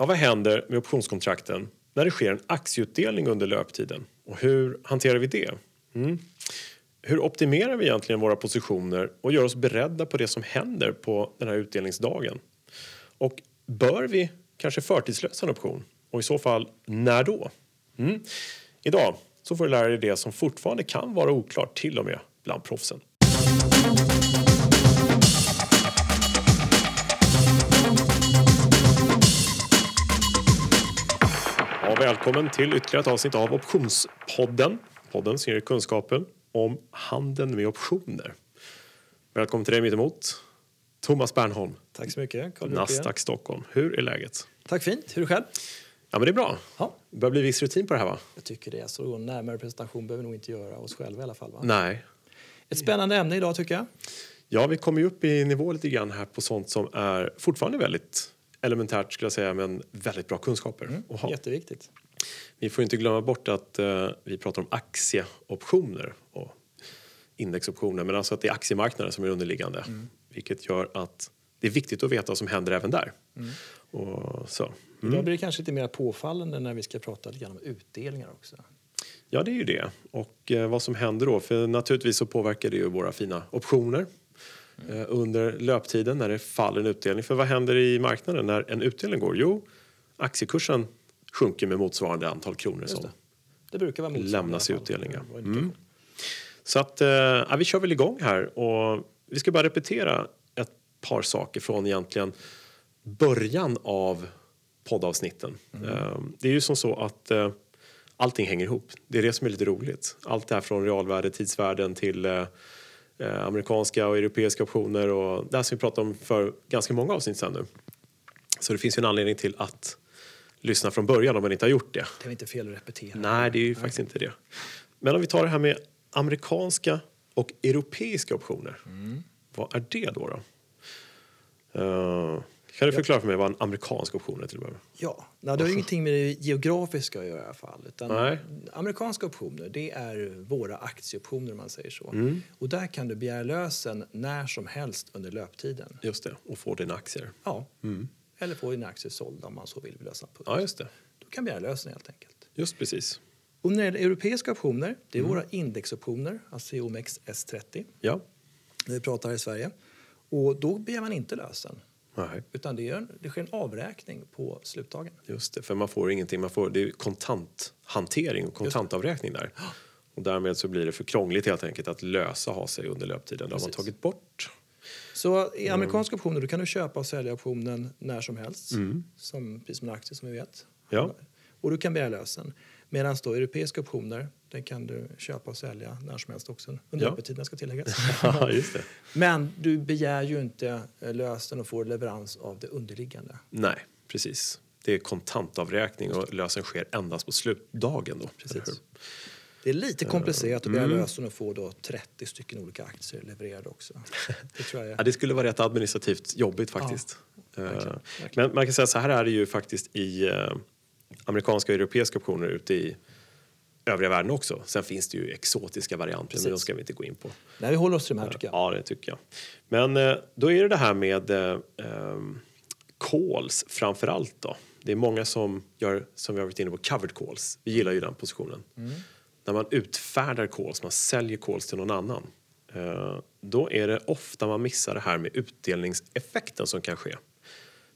Ja, vad händer med optionskontrakten när det sker en aktieutdelning under löptiden? Och hur hanterar vi det? Mm. Hur optimerar vi egentligen våra positioner och gör oss beredda på det som händer på den här utdelningsdagen? Och bör vi kanske förtidslösa en option? Och i så fall, när då? Mm. Idag så får du lära dig det som fortfarande kan vara oklart till och med bland proffsen. Välkommen till ytterligare ett avsnitt av Optionspodden. Podden som ger kunskapen om handeln med optioner. Välkommen till dig mittemot. Thomas Bernholm, Tack så mycket. Nasdaq Stockholm. Hur är läget? Tack fint. Hur är det själv? Ja, men det är bra. Ja. Det börjar bli viss rutin på det här, va? Jag tycker det. Så närmare presentation behöver vi nog inte göra oss själva i alla fall. Va? Nej. Ett spännande ämne idag tycker jag. Ja, vi kommer ju upp i nivå lite grann här på sånt som är fortfarande väldigt elementärt skulle jag säga, men väldigt bra kunskaper att ha. Jätteviktigt. Vi får inte glömma bort att eh, vi pratar om aktieoptioner och indexoptioner, men alltså att det är aktiemarknaden som är underliggande, vilket gör att det är viktigt att veta vad som händer även där. Och så. Idag blir det kanske lite mer påfallande när vi ska prata lite om utdelningar också. Ja, det är ju det. Och eh, vad som händer då, för naturligtvis så påverkar det ju våra fina optioner eh, under löptiden när det faller en utdelning. För vad händer i marknaden när en utdelning går? Jo, aktiekursen sjunker med motsvarande antal kronor som det. Det brukar vara lämnas i utdelningar. Var indikation. Så att, eh, ja, vi kör väl igång här och vi ska bara repetera ett par saker från egentligen början av poddavsnitten. Eh, det är ju som så att allting hänger ihop. Det är det som är lite roligt. Allt det här från realvärde, tidsvärden till eh, amerikanska och europeiska optioner och det här som vi pratade om för ganska många avsnitt sedan nu. Så det finns ju en anledning till att lyssna från början om man inte har gjort det. Det är inte fel att repetera. Nej, det är ju faktiskt inte det. Men om vi tar det här med amerikanska och europeiska optioner. Vad är det då? då? Eh, kan du förklara för mig vad en amerikansk option är till att börja med? Ja, nej, det har ingenting med det geografiska att göra i alla fall. Utan. Amerikanska optioner, det är våra aktieoptioner om man säger så. Mm. Och där kan du begära lösen när som helst under löptiden. Just det, och få dina aktier. Ja. Eller få dina aktier sålda om man så vill lösa punkt. Ja, just det. Då kan begära lösen helt enkelt. Just precis. Och när det europeiska optioner, det är Mm. våra indexoptioner, alltså OMX S30, Ja. när vi pratar i Sverige. Och då begär man inte lösen, Nej, utan det, är, det sker en avräkning på slutdagen. just det. För man får ingenting. Man får, det är kontanthantering och kontantavräkning där. Och därmed så blir det för krångligt helt enkelt att lösa ha sig under löptiden. Det har man tagit bort. Så i amerikanska optioner då kan du köpa och sälja optionen när som helst, Mm. som, precis som en aktie som vi vet. Ja. Och du kan begära lösen. Medan då europeiska optioner, den kan du köpa och sälja när som helst också. Under Ja. öppettiden ska tilläggas. Ja, just det. Men du begär ju inte eh, lösen och får leverans av det underliggande. Nej, precis. Det är kontantavräkning och lösen sker endast på slutdagen. Då, Precis. Det är lite komplicerat att begära Mm. lösen och få då 30 stycken olika aktier levererade också. Det tror jag Ja, är. det skulle vara rätt administrativt jobbigt faktiskt. Eh, verkligen. Men man kan säga så här är det ju faktiskt i eh, amerikanska och europeiska optioner ute i övriga världen också. Sen finns det ju exotiska varianter, men Precis. de ska vi inte gå in på. Nej, vi håller oss till de här tycker jag. Ja, det tycker jag. Men eh, då är det det här med eh, ehm, calls framför allt då. Det är många som gör, som vi har varit inne på, covered calls. Vi gillar ju den positionen. När man utfärdar calls, man säljer calls till någon annan. Eh, då är det ofta man missar det här med utdelningseffekten som kan ske.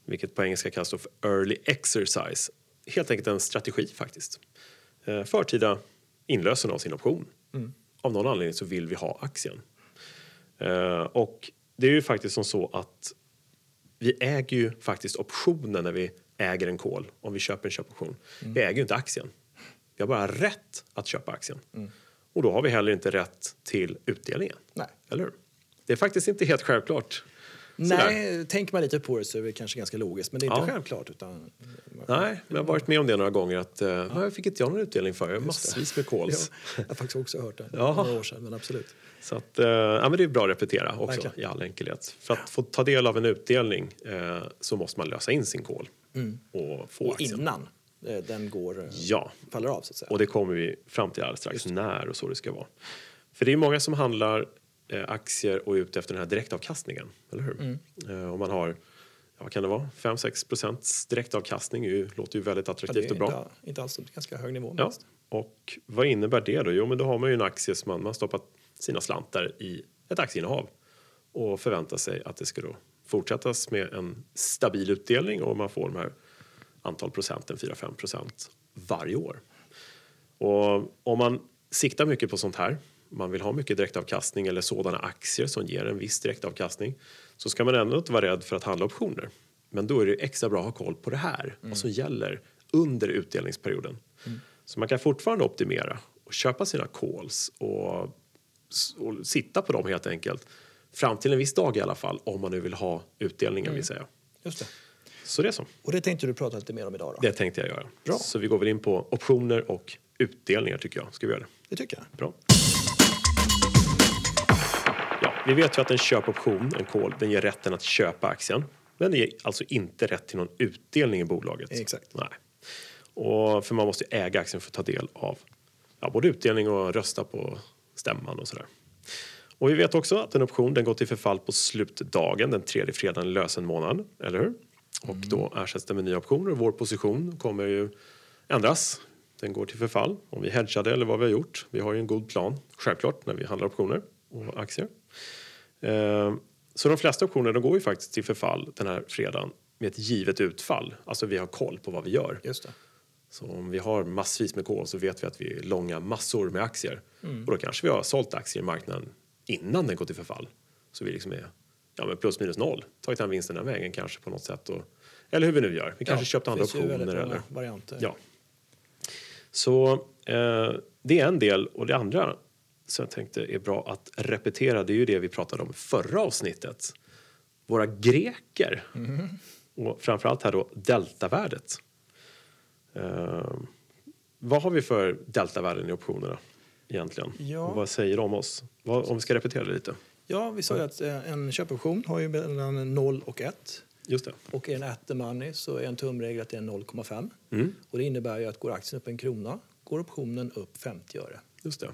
Vilket på engelska kallas för early exercise. Helt enkelt en strategi faktiskt. Eh, förtida inlösen av sin option. Av någon anledning så vill vi ha aktien. Eh, och det är ju faktiskt som så att vi äger ju faktiskt optionen när vi äger en call, om vi köper en köpoption. Vi äger ju inte aktien. Vi har bara rätt att köpa aktien. Och då har vi heller inte rätt till utdelningen. Nej. Eller hur? Det är faktiskt inte helt självklart. Nej, tänker man lite på det så är det kanske ganska logiskt. Men det är inte Ja. självklart. Utan, Nej, men jag har varit med om det några gånger att eh, jag fick inte jag någon utdelning för. Jag har massvis med calls. Ja, jag har faktiskt också hört det Ja. några år sedan, men absolut. Så att, eh, ja, men det är bra att repetera också Verkligen. i all enkelhet. För att få ta del av en utdelning eh, så måste man lösa in sin call och få Och aktien. innan den går, Ja, faller av så att säga. och det kommer vi fram till alldeles strax, när och så det ska vara. För det är många som handlar aktier och är ute efter den här direktavkastningen, eller hur? Eh, och man har ja, vad kan det vara, 5-6 procents direktavkastning ju, låter ju väldigt Ja, attraktivt det och bra. inte, inte alls ganska hög nivå. Ja. mest. Och vad innebär det då? Jo, men då har man ju en aktie som man, man stoppat sina slantar i ett aktieinnehav och förväntar sig att det ska då fortsättas med en stabil utdelning och man får de här antal procenten, 4-5 procent varje år. Och om man siktar mycket på sånt här, man vill ha mycket direktavkastning eller sådana aktier som ger en viss direktavkastning så ska man ändå inte vara rädd för att handla optioner. Men då är det extra bra att ha koll på det här, vad som gäller under utdelningsperioden. Så man kan fortfarande optimera och köpa sina calls och, och sitta på dem helt enkelt. Fram till en viss dag i alla fall, om man nu vill ha utdelningar vill säga. Just det. Så det är så. Och det tänkte du prata lite mer om idag då? Det tänkte jag göra. Bra. Så vi går väl in på optioner och utdelningar tycker jag. Ska vi göra det? Det tycker jag. Bra. Vi vet ju att en köpoption, en call, den ger rätten att köpa aktien. Men den ger alltså inte rätt till någon utdelning i bolaget. Exakt. Nej. Och för man måste äga aktien för att ta del av ja, både utdelning och rösta på stämman och sådär. Och vi vet också att en option den går till förfall på slutdagen, den tredje fredagen i lösenmånaden, eller hur? Och då ersätts den med nya optioner och vår position kommer ju ändras. Den går till förfall om vi hedgade eller vad vi har gjort. Vi har ju en god plan, självklart, när vi handlar optioner och aktier. Eh, Så de flesta optioner de går ju faktiskt till förfall den här fredagen med ett givet utfall. Alltså vi har koll på vad vi gör. Just det. Så om vi har massvis med kol så vet vi att vi är långa massor med aktier. Mm. Och då kanske vi har sålt aktier i marknaden innan den går till förfall. Så vi liksom är ja, men plus minus noll. Tagit hem vinsten den vägen kanske på något sätt. Och, eller hur vi nu gör. Vi kanske Ja, köpte andra optioner. Eller, varianter. ja. Så eh, det är en del. Och det andra som jag tänkte är bra att repetera det är ju det vi pratade om förra avsnittet. Våra greker. Mm. Och framförallt här då deltavärdet. Eh, vad har vi för deltavärden i optionerna egentligen? Ja. Och vad säger de om oss? Vad, om vi ska repetera det lite. Ja, vi sa ju att eh, en köpoption har ju mellan 0 och 1. Just det. Och är en at the money så är en tumregel att det är 0,5. Mm. Och det innebär ju att går aktien upp en krona går optionen upp 50 öre. Just det.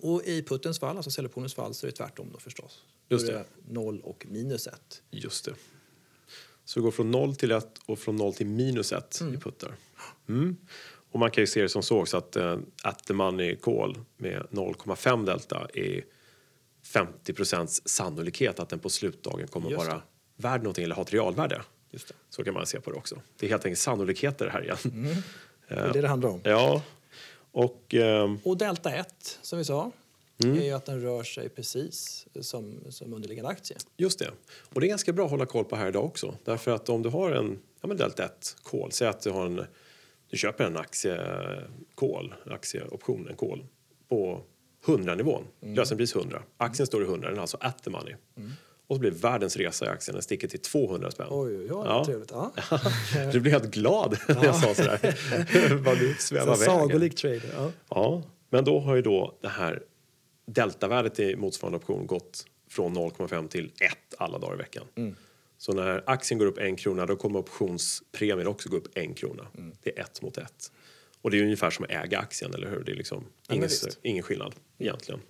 Och i puttens fall, alltså säljoptionens fall, så är det tvärtom då förstås. Just det. det 0 och minus 1. Just det. Så det går från 0 till 1 och från 0 till minus 1 i puttar. Mm. Och man kan ju se det som så också att uh, at the money call med 0,5 delta är 50% sannolikhet att den på slutdagen kommer Just vara värd någonting eller ha ett realvärde. Just det. Så kan man se på det också. Det är helt enkelt sannolikheter här igen. Det är det det handlar om. Ja, och ehm, Och delta 1, som vi sa, Mm. är ju att den rör sig precis som, som underliggande aktie. Just det. Och det är ganska bra att hålla koll på här idag också. Därför att om du har en ja, men delta 1 call, säg att du har en du köper en aktie call, aktieoption, en call på 100 nivån, Mm. lösenpris 100. Aktien står i 100, den är alltså at the money. Och så blir det världens resa i aktien, den sticker till 200 spänn. Oj, oj, oj, Ja. trevligt. Ja. Du blir helt glad när jag sa sådär. Vad du Så svävar vägen. sagolik trader. Ja. Ja, men då har ju då det här deltavärdet i motsvarande option gått från 0,5 till 1 alla dagar i veckan. Mm. Så när aktien går upp en krona då kommer optionspremien också gå upp en krona. Mm. Det är ett mot ett. Och det är ungefär som att äga aktien, eller hur? Det är liksom ingen, ingen skillnad egentligen.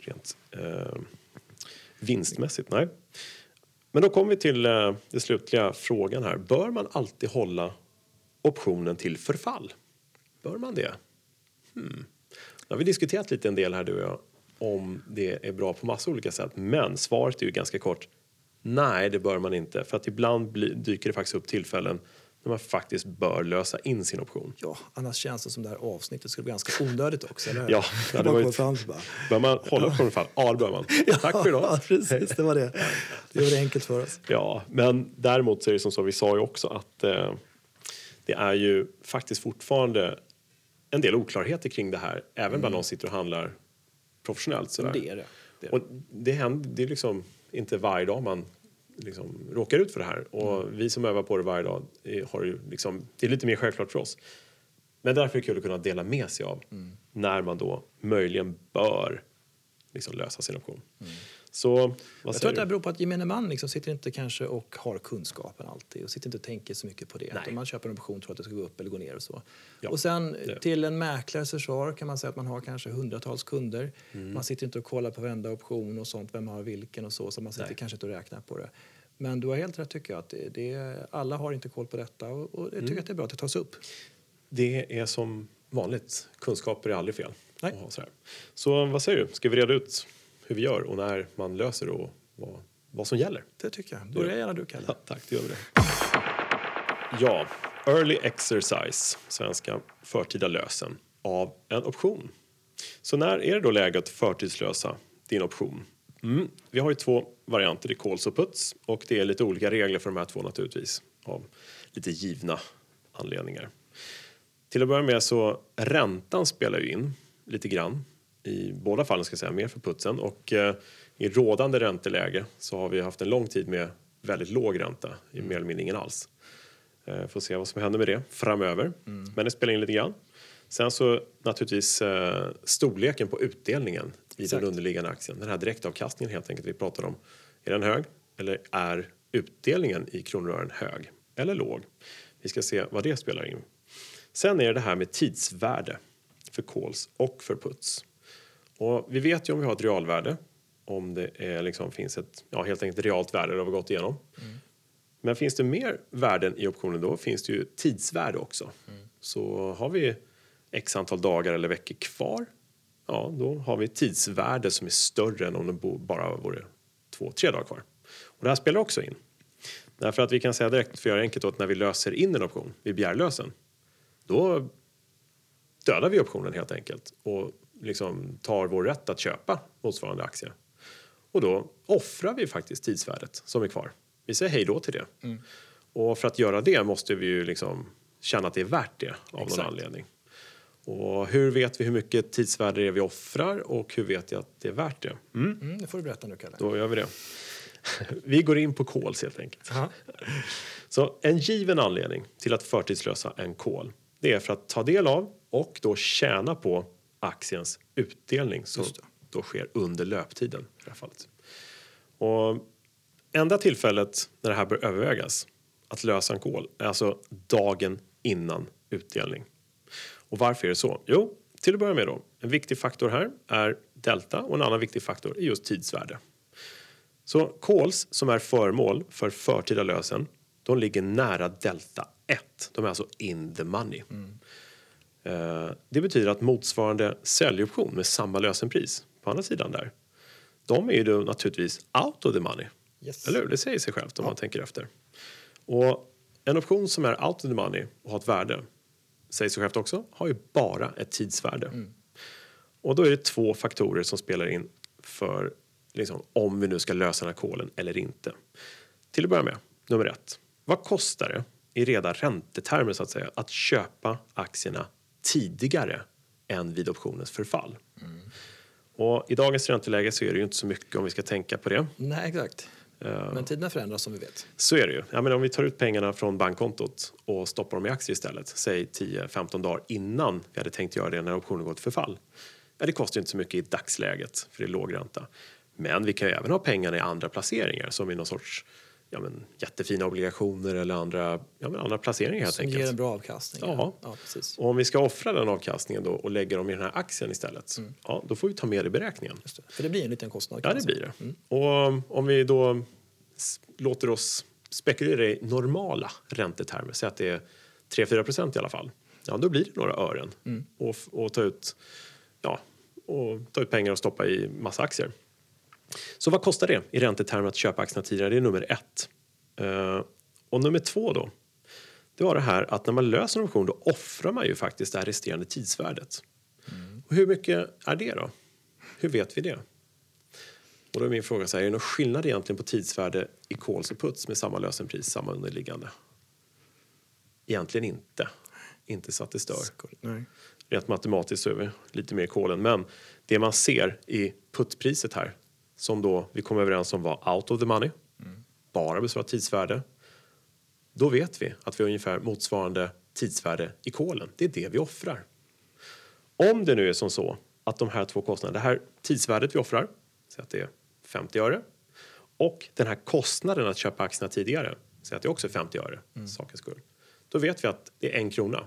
Rent eh, vinstmässigt, nej. Men då kommer vi till eh, den slutliga frågan här. Bör man alltid hålla optionen till förfall? Bör man det? Hmm. Nu har vi diskuterat lite en del här du och jag om det är bra på massa olika sätt. Men svaret är ju ganska kort. Nej, det bör man inte. För att ibland dyker det faktiskt upp tillfällen när man faktiskt bör lösa in sin option. Ja, annars känns det som det här avsnittet skulle bli ganska onödigt också. Eller? Ja, det fram så bara. Bör man hålla optionen fall? Ja, det bör man. Tack för Ja, idag. precis. Det var det. Det gjorde det enkelt för oss. Ja, men däremot så är det som så, vi sa ju också att eh, det är ju faktiskt fortfarande en del oklarheter kring det här, även bland de som sitter och handlar professionellt. Sådär. Det är det. det, är Och det. det, händer, det är liksom inte varje dag man liksom råkar ut för det här. Och vi som övar på det varje dag har ju liksom, det är lite mer självklart för oss. Men därför är det kul att kunna dela med sig av när man då möjligen bör liksom lösa sin option. Så Jag tror säger att det du? beror på att gemene man liksom sitter inte kanske och har kunskapen alltid och sitter inte och tänker så mycket på det. Nej. Utan man köper en option tror att det ska gå upp eller gå ner och så. Ja, och sen det. till en mäklares försvar kan man säga att man har kanske hundratals kunder. Mm. Man sitter inte och kollar på varenda option och sånt, vem har vilken och så, så man sitter Nej. kanske inte och räknar på det. Men du har helt rätt tycker jag. Att det, det, alla har inte koll på detta och, och jag tycker att det är bra att det tas upp. Det är som vanligt, kunskaper är aldrig fel. Nej. Så, så vad säger du, ska vi reda ut hur vi gör och när man löser och vad, vad som gäller? Det tycker jag. Börja gärna du, Kalle. Ja, tack, det gör vi det. Ja, early exercise, svenska förtida lösen, av en option. Så när är det då läge att förtidslösa din option? Mm. Vi har ju två varianter i calls och puts och det är lite olika regler för de här två naturligtvis av lite givna anledningar. Till att börja med så räntan spelar ju in lite grann i båda fallen ska jag säga, mer för putsen och eh, i rådande ränteläge så har vi haft en lång tid med väldigt låg ränta, i mer eller mindre ingen alls. Eh, får se vad som händer med det framöver, men det spelar in lite grann. Sen så naturligtvis eh, storleken på utdelningen i Exakt. den underliggande aktien, den här direktavkastningen helt enkelt vi pratar om. Är den hög eller är utdelningen i kronor och ören hög eller låg? Vi ska se vad det spelar in. Sen är det det här med tidsvärde för calls och för puts. Och vi vet ju om vi har ett realvärde, om det är, liksom, finns ett ja, helt enkelt realt värde det har vi gått igenom. Men finns det mer värden i optionen då finns det ju tidsvärde också. Så har vi x antal dagar eller veckor kvar, ja då har vi ett tidsvärde som är större än om det bara vore två, tre dagar kvar. Och det här spelar också in. Därför att vi kan säga direkt, för att göra enkelt, att när vi löser in en option, vi begär lösen, då dödar vi optionen helt enkelt och liksom tar vår rätt att köpa motsvarande aktie. Och då offrar vi faktiskt tidsvärdet som är kvar. Vi säger hej då till det. Och för att göra det måste vi ju liksom känna att det är värt det av Exakt. någon anledning. Och hur vet vi hur mycket tidsvärde det är vi offrar och hur vet jag att det är värt det? Mm, Mm, det får du berätta nu, Kalle. då gör vi det. Vi går in på calls helt enkelt. Aha. Så en given anledning till att förtidslösa en call det är för att ta del av och då tjäna på aktiens utdelning som då sker under löptiden. I det här fallet. Och enda tillfället när det här bör övervägas att lösa en call är alltså dagen innan utdelning. Och varför är det så? Jo, till att börja med då. En viktig faktor här är delta och en annan viktig faktor är just tidsvärde. Så calls som är föremål för förtida lösen, de ligger nära delta 1. De är alltså in the money. Eh, det betyder att motsvarande säljoption med samma lösenpris på andra sidan där, de är ju då naturligtvis out of the money. Yes. Eller hur? Det säger sig självt om man tänker efter. Och en option som är out of the money och har ett värde, säger sig självt också, har ju bara ett tidsvärde. Och då är det två faktorer som spelar in för liksom, om vi nu ska lösa den här kolen eller inte. Till att börja med, nummer ett. Vad kostar det i reda räntetermer så att säga att köpa aktierna tidigare än vid optionens förfall? Och I dagens ränteläge så är det ju inte så mycket om vi ska tänka på det. Nej, exakt. Men tiderna förändras som vi vet. Så är det ju. Jag menar, om vi tar ut pengarna från bankkontot och stoppar dem i aktier istället, säg 10-15 dagar innan vi hade tänkt göra det när optionen gått förfall. Ja, det kostar inte så mycket i dagsläget för det är låg ränta. Men vi kan ju även ha pengarna i andra placeringar som i någon sorts ja, men, jättefina obligationer eller andra, ja, men, andra placeringar helt Som enkelt. ger en bra avkastning. Ja. ja precis. Och om vi ska offra den avkastningen då och lägga dem i den här aktien istället, ja, då får vi ta med det i beräkningen. Det. För det blir en liten kostnad. Ja, det blir det. Och om vi då låter oss spekulera i normala räntetermer, säg att det är 3-4 procent i alla fall, ja, då blir det några ören och, f- och, ta ut, ja, och ta ut pengar och stoppa i massa aktier. Så vad kostar det i räntetermer att köpa aktierna tidigare? Det är nummer ett. Eh, och nummer två då, det var det här att när man löser en option då offrar man ju faktiskt det här resterande tidsvärdet. Och hur mycket är det då? Hur vet vi det? Och då är min fråga så här, är det någon skillnad egentligen på tidsvärde i calls och puts med samma lösenpris, samma underliggande? Egentligen inte. Inte så att det stör. Skoj. Nej. Rent matematiskt så är vi lite mer callen. Men det man ser i puttpriset här, som då vi kom överens om var out of the money, bara består av tidsvärde. Då vet vi att vi har ungefär motsvarande tidsvärde i kolen. Det är det vi offrar. Om det nu är som så att de här två kostnaderna, det här tidsvärdet vi offrar, så att det är 50 öre och den här kostnaden att köpa aktierna tidigare, så att det också är 50 öre, sakens skull. Då vet vi att det är en krona.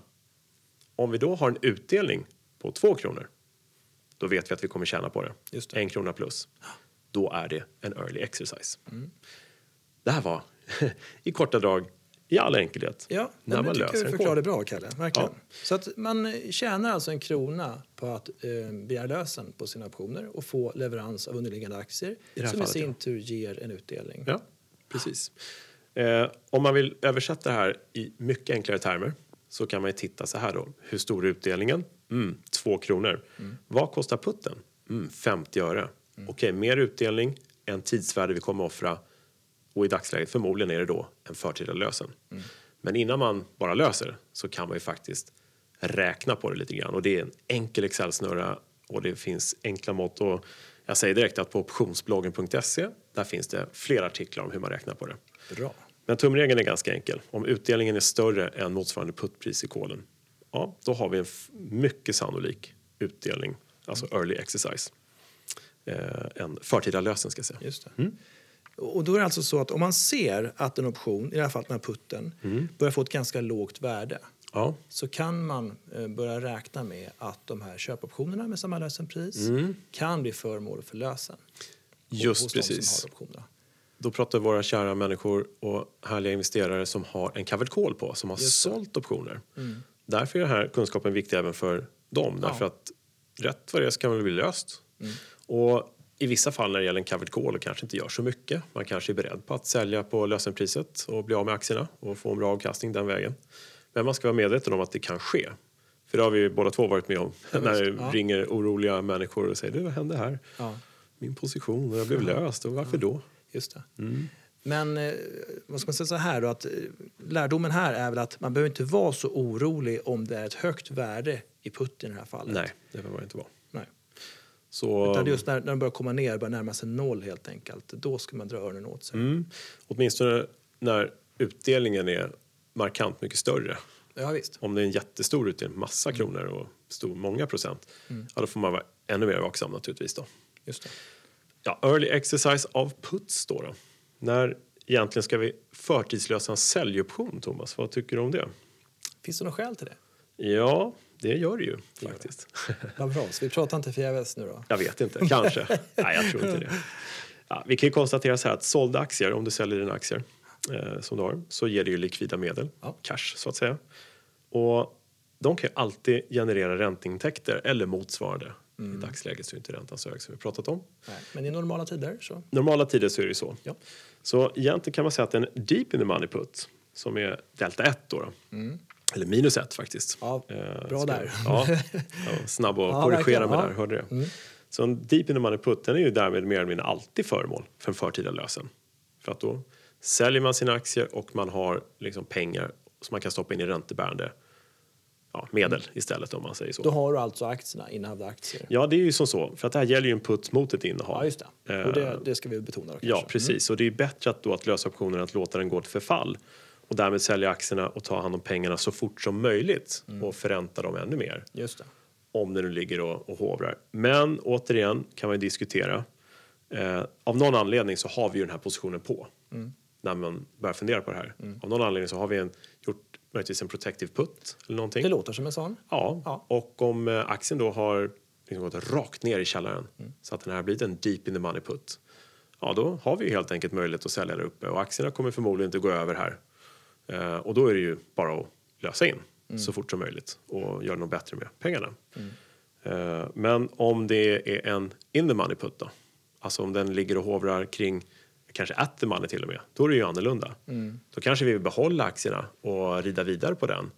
Om vi då har en utdelning på två kronor, då vet vi att vi kommer tjäna på det. Just det. En krona plus. Då är det en early exercise. Det här var i korta drag, i all enkelhet, Ja, när men man jag tycker löser du förklarade bra, Kalle. Verkligen. Ja. Så att man tjänar alltså en krona på att eh, begära lösen på sina optioner och få leverans av underliggande aktier här som fallet, i sin ja. tur ger en utdelning. Ja, precis. Eh, om man vill översätta det här i mycket enklare termer så kan man ju titta så här då. Hur stor är utdelningen? Mm, två kronor. Vad kostar putten? Mm, 50 öre. Okej, mer utdelning än tidsvärde vi kommer offra och i dagsläget förmodligen är det då en förtida lösen. Men innan man bara löser så kan man ju faktiskt räkna på det lite grann och det är en enkel Excel-snurra och det finns enkla mått och jag säger direkt att på optionsbloggen.se där finns det flera artiklar om hur man räknar på det. Bra. Men tumregeln är ganska enkel. Om utdelningen är större än motsvarande puttpris i kolen, ja, då har vi en mycket sannolik utdelning, alltså early exercise. Eh, en förtida lösen ska jag säga. Just. Mm. Och då är alltså så att om man ser att en option, i det här fallet den här putten, Mm. börjar få ett ganska lågt värde Ja, så kan man eh, börja räkna med att de här köpoptionerna med samma lösenpris kan bli föremål för lösen. Mm. just hos precis. Då pratar våra kära människor och härliga investerare som har en covered call på, som har Just det. Mm. sålt optioner. Därför är den här kunskapen viktig även för dem. Ja. Därför att rätt vad det är så kan det bli löst. Mm. Och i vissa fall när det gäller en covered call och kanske inte gör så mycket. Man kanske är beredd på att sälja på lösenpriset och bli av med aktierna och få en bra avkastning den vägen. Men man ska vara medveten om att det kan ske. För det har vi båda två varit med om. när det Ja. ringer oroliga människor och säger du vad hände här? Ja, Min position och jag blev löst och varför då? just. Mm. Men eh, vad ska man säga så här då, att eh, lärdomen här är väl att man behöver inte vara så orolig om det är ett högt värde i putten i det här fallet. Nej, det behöver man inte vara. Så, Utan just när, när de börjar komma ner, börjar närma sig noll helt enkelt, då ska man dra öronen åt sig. mm, åtminstone när utdelningen är markant mycket större. Ja, visst. Om det är en jättestor utdelning, massa kronor och stor, många procent, ja, då får man vara ännu mer vaksam naturligtvis. Då. Just det. Ja, early exercise av puts då, då. När egentligen ska vi förtidslösa en säljoption, Thomas? Vad tycker du om det? Finns det något skäl till det? Ja, det gör det ju det. faktiskt. Vad bra, så vi pratar inte förgäves nu då? Jag vet inte, kanske. Nej, jag tror inte det. Ja, vi kan ju konstatera så här att sålda aktier, om du säljer dina aktier eh, som du har, så ger det ju likvida medel, Ja. cash så att säga. Och de kan ju alltid generera ränteintäkter eller motsvarande. I dagsläget så är inte räntan så hög som vi pratat om. Nej. Men i normala tider så? Normala tider så är det ju så. Ja. Så egentligen kan man säga att en deep in the money put, som är delta 1 då, då eller minus 1 faktiskt. Ja, Eh, bra ska- där. Ja, snabb att Ja, korrigera mig där, hörde det. Så en deep in the money put den är ju därmed mer eller mindre alltid föremål för en förtida lösen. För att då säljer man sina aktier och man har liksom pengar som man kan stoppa in i räntebärande ja, medel istället om man säger så. Då har du alltså aktierna, innehavda aktier. Ja, det är ju som så. För att det här gäller ju en put mot ett innehav. Ja, just det. Och det, det ska vi betona då Ja, kanske. precis. Och det är bättre att, då att lösa optionen än att låta den gå till förfall och därmed sälja aktierna och ta hand om pengarna så fort som möjligt och förränta dem ännu mer. Just det. Om det nu ligger och, och hovrar. Men återigen kan man ju diskutera. Eh, av någon anledning så har vi ju den här positionen på. När man börjar fundera på det här. Av någon anledning så har vi en, gjort möjligtvis en protective put eller någonting. Det låter som en sån. Ja, Ja. och om eh, aktien då har liksom gått rakt ner i källaren Mm. så att den här blivit en deep in the money put. Ja, då har vi helt enkelt möjlighet att sälja där uppe och aktierna kommer förmodligen inte gå över här. Eh, och då är det ju bara att lösa in Mm. så fort som möjligt och göra något bättre med pengarna. Eh, men om det är en in the money put då, alltså om den ligger och hovrar kring kanske at the money till och med, då är det ju annorlunda. Mm. Då kanske vi vill behålla aktierna och rida vidare på den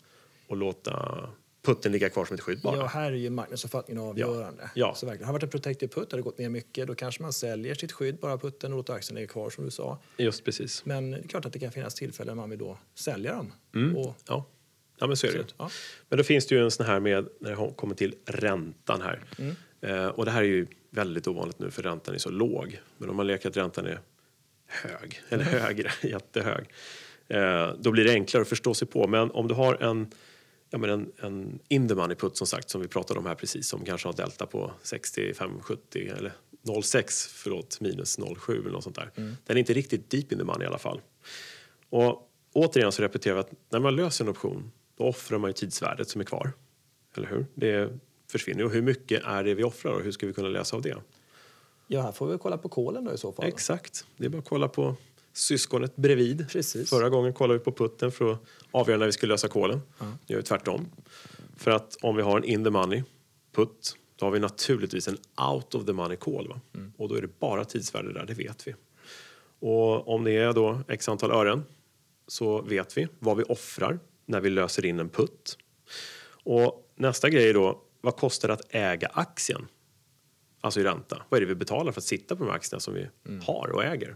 och låta putten ligga kvar som ett skydd bara. Ja, här är ju marknadsuppfattningen avgörande. Ja. Så verkligen, har varit en protected put, har det gått ner mycket, då kanske man säljer sitt skydd, bara putten, och låter aktien ligga kvar som du sa. Just precis. Men det är klart att det kan finnas tillfällen man vill då sälja dem. Mm. Och, Ja. ja, men så är det ju. ja. Men då finns det ju en sån här med när det kommer till räntan här. Mm. Eh, och det här är ju väldigt ovanligt nu för räntan är så låg. Men om man leker att räntan är hög, eller högre, jättehög. Eh, då blir det enklare att förstå sig på. Men om du har en, ja, men en, en in the money put som sagt som vi pratade om här precis som kanske har delta på 65-70 eller 0,6 förlåt minus 0,7 eller något sånt där. Den är inte riktigt deep in the money i alla fall. Och återigen så repeterar vi att när man löser en option då offrar man ju tidsvärdet som är kvar. Eller hur? Det försvinner. Och hur mycket är det vi offrar och hur ska vi kunna läsa av det? ja, här får vi kolla på kolen då i så fall. Exakt. Det är bara att kolla på syskonet bredvid. Precis. Förra gången kollade vi på putten för att avgöra när vi skulle lösa kolen. Nu gör vi tvärtom. För att om vi har en in the money putt då har vi naturligtvis en out of the money call. Va? Och då är det bara tidsvärde där, det vet vi. Och om det är då x antal ören så vet vi vad vi offrar när vi löser in en putt. Och nästa grej är då, vad kostar det att äga aktien? Alltså i ränta. Vad är det vi betalar för att sitta på de här aktierna som vi har och äger?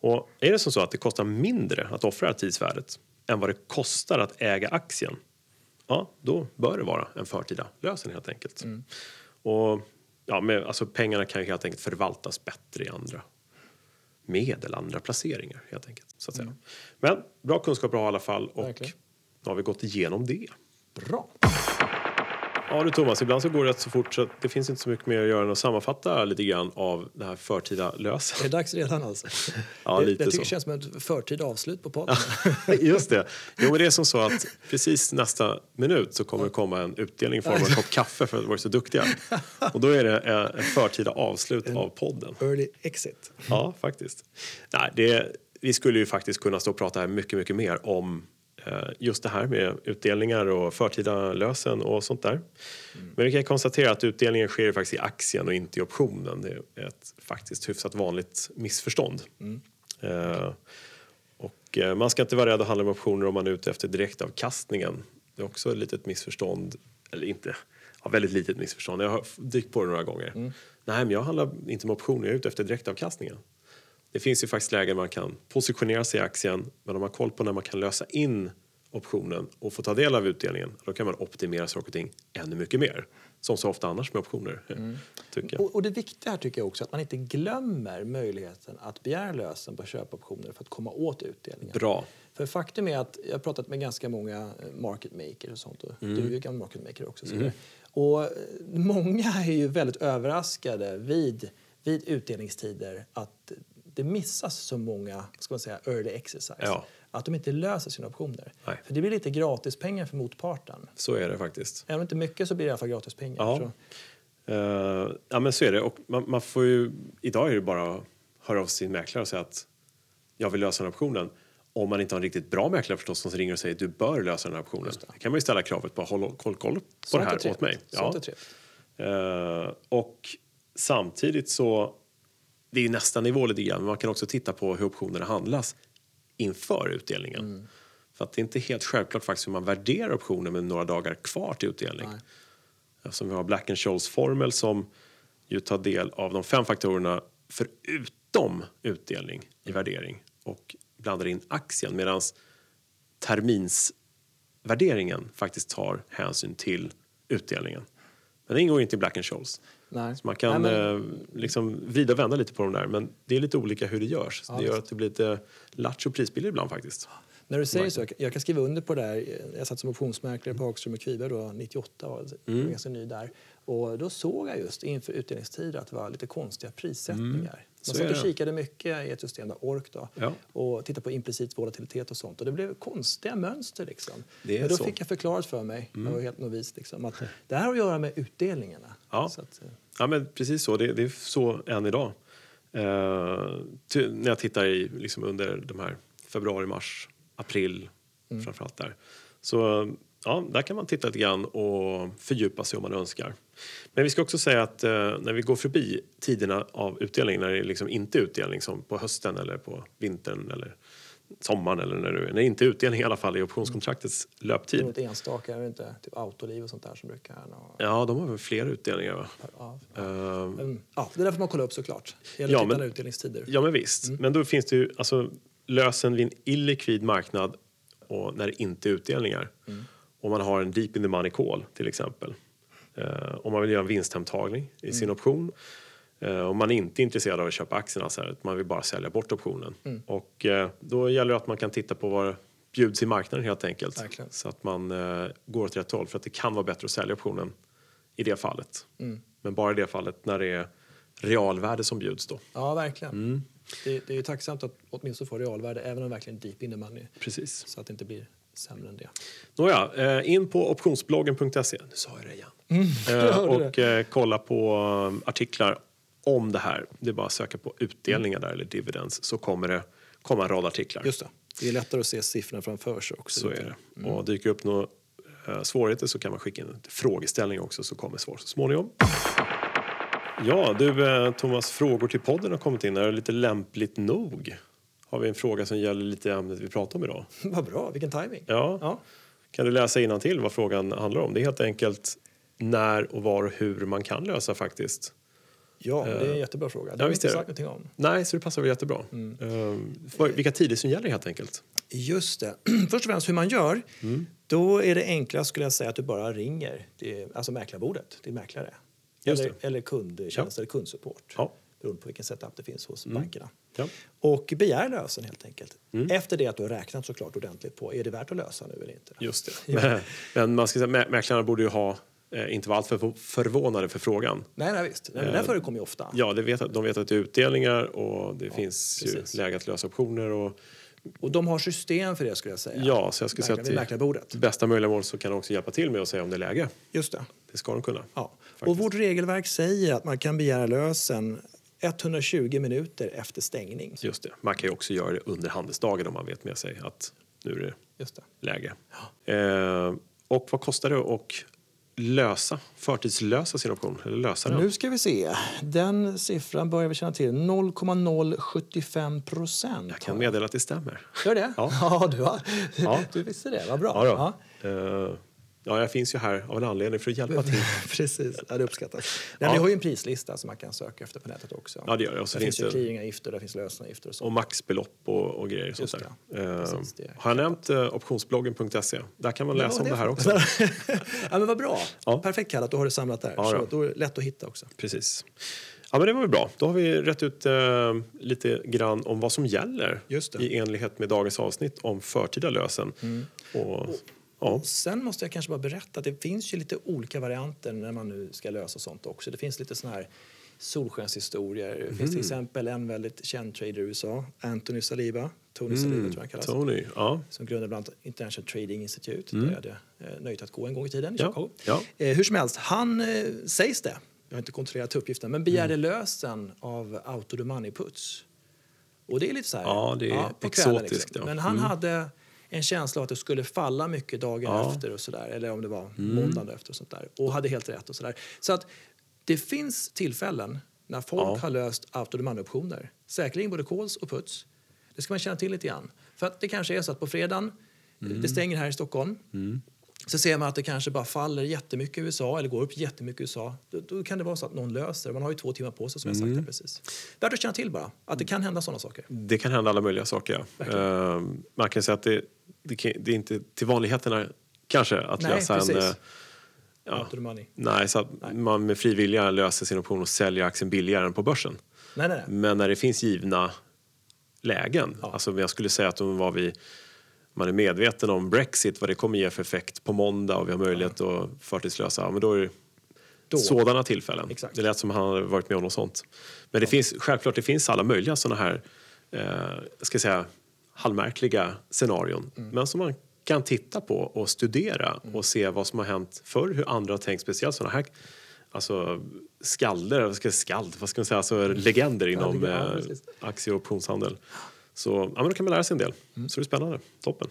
Och är det som så att det kostar mindre att offra tidsvärdet än vad det kostar att äga aktien, ja, då bör det vara en förtida lösen helt enkelt. Och ja, med, alltså pengarna kan ju helt enkelt förvaltas bättre i andra medel, andra placeringar helt enkelt. Så att säga. Men bra kunskap att ha i alla fall och Verkligen. nu har vi gått igenom det. Bra. Ja du Thomas, ibland så går det rätt så fort så att det finns inte så mycket mer att göra än att sammanfatta lite grann av det här förtida lösen. Är det dags redan alltså? Ja, det, lite jag tycker så. det känns som ett förtida avslut på podden. Just det. Jo, men det är som så att precis nästa minut så kommer det komma en utdelning i form av en kopp kaffe för att vi varit så duktiga. Och då är det eh, en förtida avslut av podden. Early exit. Ja, faktiskt. Nej, det, vi skulle ju faktiskt kunna stå och prata här mycket, mycket mer om just det här med utdelningar och förtida lösen och sånt där. Men vi kan konstatera att utdelningen sker faktiskt i aktien och inte i optionen. Det är ett faktiskt hyfsat vanligt missförstånd. Eh, och eh, man ska inte vara rädd att handla med optioner om man är ute efter direktavkastningen. Det är också ett litet missförstånd, eller inte, ja, väldigt litet missförstånd. Jag har dykt på det några gånger. Nej, men jag handlar inte med optioner, jag är ute efter direktavkastningen. Det finns ju faktiskt lägen man kan positionera sig i aktien men om man har koll på när man kan lösa in optionen och få ta del av utdelningen då kan man optimera saker och ting ännu mycket mer. Som så ofta annars med optioner, tycker jag. Och, och det viktiga här tycker jag också att man inte glömmer möjligheten att begära lösen på köpoptioner för att komma åt utdelningen. Bra. För faktum är att jag har pratat med ganska många eh, market makers och sånt. Och Mm. Du är ju gammal market maker också. Så vidare. Och eh, många är ju väldigt överraskade vid, vid utdelningstider att det missas så många ska man säga, early exercise. Ja. Att de inte löser sina optioner. Nej. För det blir lite gratispengar för motparten. Så är det faktiskt. Även om inte mycket så blir det i alla fall gratispengar. Ja. Eh, ja men så är det. Och man, man får ju, idag är det bara att höra av sin mäklare och säga att jag vill lösa den optionen. Om man inte har en riktigt bra mäklare förstås som ringer och säger du bör lösa den här optionen. Det. kan man ju ställa kravet på. Håll koll, koll på Sånt det är här åt mig. Trevligt. Eh, och samtidigt så, det är nästa nivå lite grann, men man kan också titta på hur optionerna handlas inför utdelningen. Mm. För att det är inte helt självklart faktiskt hur man värderar optionen med några dagar kvar till utdelning. Nej. Eftersom vi har Black Scholes formel som ju tar del av de fem faktorerna förutom utdelning i värdering och blandar in aktien medan terminsvärderingen faktiskt tar hänsyn till utdelningen. Men det ingår inte i Black and Scholes. Nej. Så man kan Nej, men- eh, liksom vrida och vända lite på de där men det är lite olika hur det görs. Ja, det gör att det blir lite lattjo prisbilligt ibland faktiskt. När du säger så, jag kan- skriva under på det där. Jag satt som optionsmäklare på Hagström och Kviberg då, 98, var Mm. ganska ny där. Och då såg jag just inför utdelningstider att det var lite konstiga prissättningar. Mm. Man satt och kikade mycket i ett system, där ORK då, Ja. och tittade på implicit volatilitet och sånt. Och det blev konstiga mönster liksom. Men då så. Mm. fick jag förklarat för mig, jag var helt novis, liksom, att det här har att göra med utdelningarna. Ja. Att, eh, Ja, men precis så. Det, det är så än idag. Eh, ty, när jag tittar i, liksom under de här februari, mars, april framförallt där. Så ja, där kan man titta lite grann och fördjupa sig om man önskar. Men vi ska också säga att eh, när vi går förbi tiderna av utdelning, när det är liksom inte är utdelning som på hösten eller på vintern eller sommaren eller när det, när det inte är utdelning i alla fall i optionskontraktets det är löptid. något enstaka, är det inte? Typ Autoliv och sånt där som brukar... ha- Ja, de har väl fler utdelningar va? Ja, Eh, Men, ja, det är därför man kollar upp såklart. Det gäller Ja, att men- utdelningstider. Ja, men visst. Men då finns det ju alltså, lösen vid en illikvid marknad och när det inte är utdelningar. Om man har en deep in the money call till exempel. Eh, om man vill göra en vinsthemtagning i sin option. Eh, om man inte är intresserad av att köpa aktierna, så här, man vill bara sälja bort optionen. Och eh, då gäller det att man kan titta på vad bjuds i marknaden helt enkelt. Verkligen. Så att man går åt rätt håll. För att det kan vara bättre att sälja optionen i det fallet. Men bara i det fallet när det är realvärde som bjuds då. Ja, verkligen. Mm. Det, det är ju tacksamt att åtminstone få realvärde även om det verkligen är deep in the money. Precis. Så att det inte blir sämre än det. Nåja, eh, in på optionsbloggen.se. Nu sa jag det igen. Eh, jag hörde och eh, kolla på eh, artiklar om det här. Det är bara att söka på utdelningar där eller dividends så kommer det komma en rad artiklar. Just det. Det är lättare att se siffrorna framför sig också. Så är det. Och dyker upp några eh, svårigheter så kan man skicka in en frågeställning också så kommer svar så småningom. Ja, du eh, Thomas, frågor till podden har kommit in. Är det lite lämpligt nog? Har vi en fråga som gäller lite ämnet vi pratar om idag? Vad bra, vilken timing. Ja. Ja. Kan du läsa till vad frågan handlar om? Det är helt enkelt när och var och hur man kan lösa faktiskt. Ja, det är en jättebra fråga. Det har vi inte sagt någonting om. Nej, så det passar väl jättebra. Ehm, vad- vilka tider som gäller helt enkelt. Just det. Först och främst hur man gör. Då är det enklast skulle jag säga att du bara ringer till, alltså mäklarbordet, till mäklare. Eller, det. eller kundtjänst eller kundsupport. Ja. Beroende på vilken setup det finns hos bankerna. Ja. Och begär lösen helt enkelt. Efter det att du har räknat såklart ordentligt på är det värt att lösa nu eller inte. Just det. Men, man ska säga, mä- mäklarna borde ju ha, eh, inte vara alltför förvånade för frågan. Nej, nej visst. Nej, men det förekommer ju ofta. Ja, det vet, de vet att det är utdelningar och det finns precis. ju läge att lösa optioner. Och, Och de har system för det skulle jag säga. ja, så jag skulle säga att i bästa möjliga mål så kan de också hjälpa till med att säga om det är läge. Just det. Det ska de kunna. Ja. Faktiskt. Och vårt regelverk säger att man kan begära lösen 120 minuter efter stängning. Just det. Man kan ju också göra det under handelsdagen om man vet med sig att nu är det Just det. läge. Eh, och vad kostar det att lösa, förtidslösa sin option? Eller lösa den? Nu ska vi se. Den siffran börjar vi känna till. 0,075 procent. Jag kan meddela att det stämmer. Gör det? Ja. du, har, Ja. du visste det. Vad bra. Ja, då. Eh, ja, jag finns ju här av en anledning för att hjälpa till. Precis, ja, det uppskattas. Nej, Ja. Vi har ju en prislista som man kan söka efter på nätet också. Ja, det gör det. Och så där finns det- clearingavgifter, där finns lösenavgifter och så. Och maxbelopp och, och grejer. Just Sånt där. Eh, Precis, det är har jag nämnt eh, optionsbloggen.se? Där kan man läsa om det här också. ja, men vad bra. Ja. Perfekt kallat, då har du samlat där. Ja, så ja. då är det lätt att hitta också. Precis. Ja, men det var väl bra. Då har vi rätt ut eh, lite grann om vad som gäller i enlighet med dagens avsnitt om förtida lösen. Och, ja. Sen måste jag kanske bara berätta att det finns ju lite olika varianter när man nu ska lösa sånt också. Det finns lite såna här solskenshistorier. Det finns Mm. till exempel en väldigt känd trader i USA, Anthony Saliba, Tony Saliba tror jag kallas. Mm. Tony, ja. som grundade bland annat International Trading Institute där jag hade eh, nöjet att gå en gång i tiden i Mm. Ja, Chicago. ja. Eh, hur som helst, han eh, sägs det, jag har inte kontrollerat uppgiften, men begärde Mm. lösen av Auto the Money Puts. Och det är lite så här, Ja, det är kvällen exotiskt, ja. Men han Mm. hade en känsla av att det skulle falla mycket dagen Ja. Mm. efter och så där, eller om det var måndagen efter och sånt där. Och hade helt rätt och så där. Så att det finns tillfällen när folk Ja. har löst Auto the Money-optioner, säkerligen både calls och puts. Det ska man känna till lite grann. För att det kanske är så att på fredagen, Mm. det stänger här i Stockholm, så ser man att det kanske bara faller jättemycket i USA eller går upp jättemycket i USA. Då, då kan det vara så att någon löser. Man har ju två timmar på sig som jag sagt Mm. här precis. Värt att känna till bara, att det kan hända sådana saker. Det kan hända alla möjliga saker. Ja. Eh, man kan säga att det, det, kan, det är inte till vanligheterna kanske att Nej, lösa en... precis. eh, Ja, nej, så att man med fri vilja löser sin option och säljer aktien billigare än på börsen. Nej, nej, nej. Men när det finns givna lägen, Ja. alltså jag skulle säga att om var vi, man är medveten om Brexit, vad det kommer ge för effekt på måndag och vi har möjlighet att förtidslösa, ja, men då är Då. sådana tillfällen. Exakt. Det lät som han hade varit med om något sånt. Men det finns, självklart det finns alla möjliga sådana här, eh, ska jag säga, halvmärkliga scenarion. Mm. Men som man kan titta på och studera och se vad som har hänt förr, hur andra har tänkt, speciellt sådana här alltså skalder, vad ska skald, vad ska man säga, alltså legender inom ja, eh, aktie och optionshandel. Så ja, men då kan man lära sig en del. Mm. Så det är spännande. Toppen.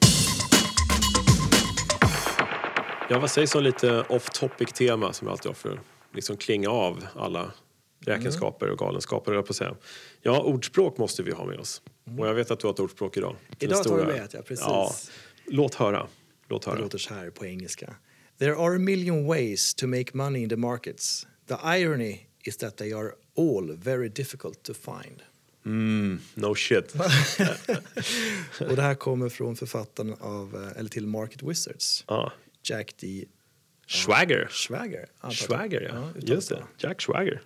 Ja, vad sägs om lite off topic tema som jag alltid har för att liksom klinga av alla räkenskaper och galenskaper, jag på att säga. Ja, ordspråk måste vi ha med oss. Och jag vet att du har ett ordspråk idag. Idag tar du med, ja, precis. Ja, låt höra. Låt Det höra. låter så här på engelska. There are a million ways to make money in the markets. The irony is that they are all very difficult to find. Mm, no shit. Och det här kommer från författaren av, eh, eller till Market Wizards, Ja. Jack D. Schwager. jag. Swagger, ja. uttalas Just det. Jack Swagger.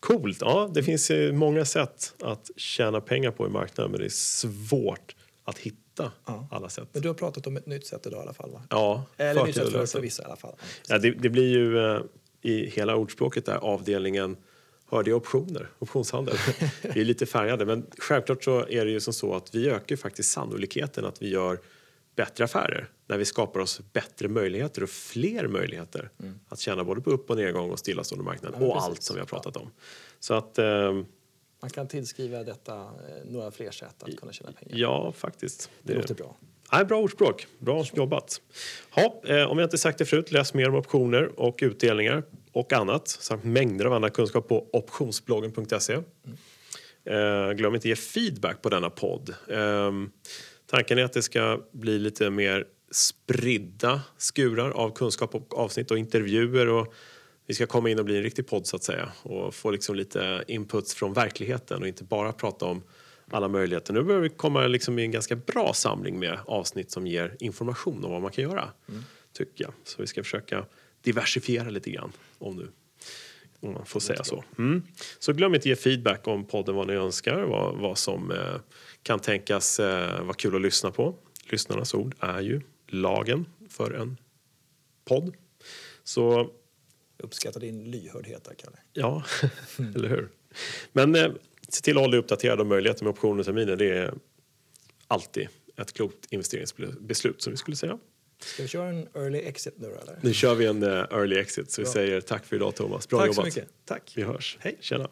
Coolt. Ja, det finns många sätt att tjäna pengar på i marknaden men det är svårt att hitta Ja. alla sätt. Men du har pratat om ett nytt sätt idag i alla fall va? Ja, Eller nytt sätt för, för vissa i alla fall. Ja, det, det blir ju eh, i hela ordspråket där avdelningen hörde jag optioner, optionshandel. vi är lite färgade men självklart så är det ju som så att vi ökar faktiskt sannolikheten att vi gör bättre affärer när vi skapar oss bättre möjligheter och fler möjligheter att tjäna både på upp och nedgång och stillastående marknad Mm. Ja, och precis. allt som vi har pratat om. Så att eh, Man kan tillskriva detta eh, några fler sätt att kunna tjäna pengar. Ja, faktiskt. Det låter bra. Nej, bra ordspråk. Bra jobbat. Ha, eh, om jag inte sagt det förut, läs mer om optioner och utdelningar och annat samt mängder av annan kunskap på optionsbloggen.se. Eh, glöm inte ge feedback på denna podd. Eh, tanken är att det ska bli lite mer spridda skurar av kunskap och avsnitt och intervjuer och vi ska komma in och bli en riktig podd så att säga och få liksom lite inputs från verkligheten och inte bara prata om alla möjligheter. Nu börjar vi komma liksom i en ganska bra samling med avsnitt som ger information om vad man kan göra, tycker jag. Så vi ska försöka diversifiera lite grann, om nu om man får säga så. Mm. Så glöm inte ge feedback om podden vad ni önskar, vad, vad som eh, kan tänkas eh, vara kul att lyssna på. Lyssnarnas ord är ju lagen för en podd. Så uppskattar din lyhördhet där, Kalle. Ja, eller hur? Men eh, se till att hålla dig uppdaterad om möjligheter med optioner och terminer. Det är alltid ett klokt investeringsbeslut som vi skulle säga. Ska vi köra en early exit nu eller? Nu kör vi en eh, early exit så vi Bra. säger tack för idag Thomas. Bra Tack så jobbat. mycket. Tack. Vi hörs. Hej. Tjena.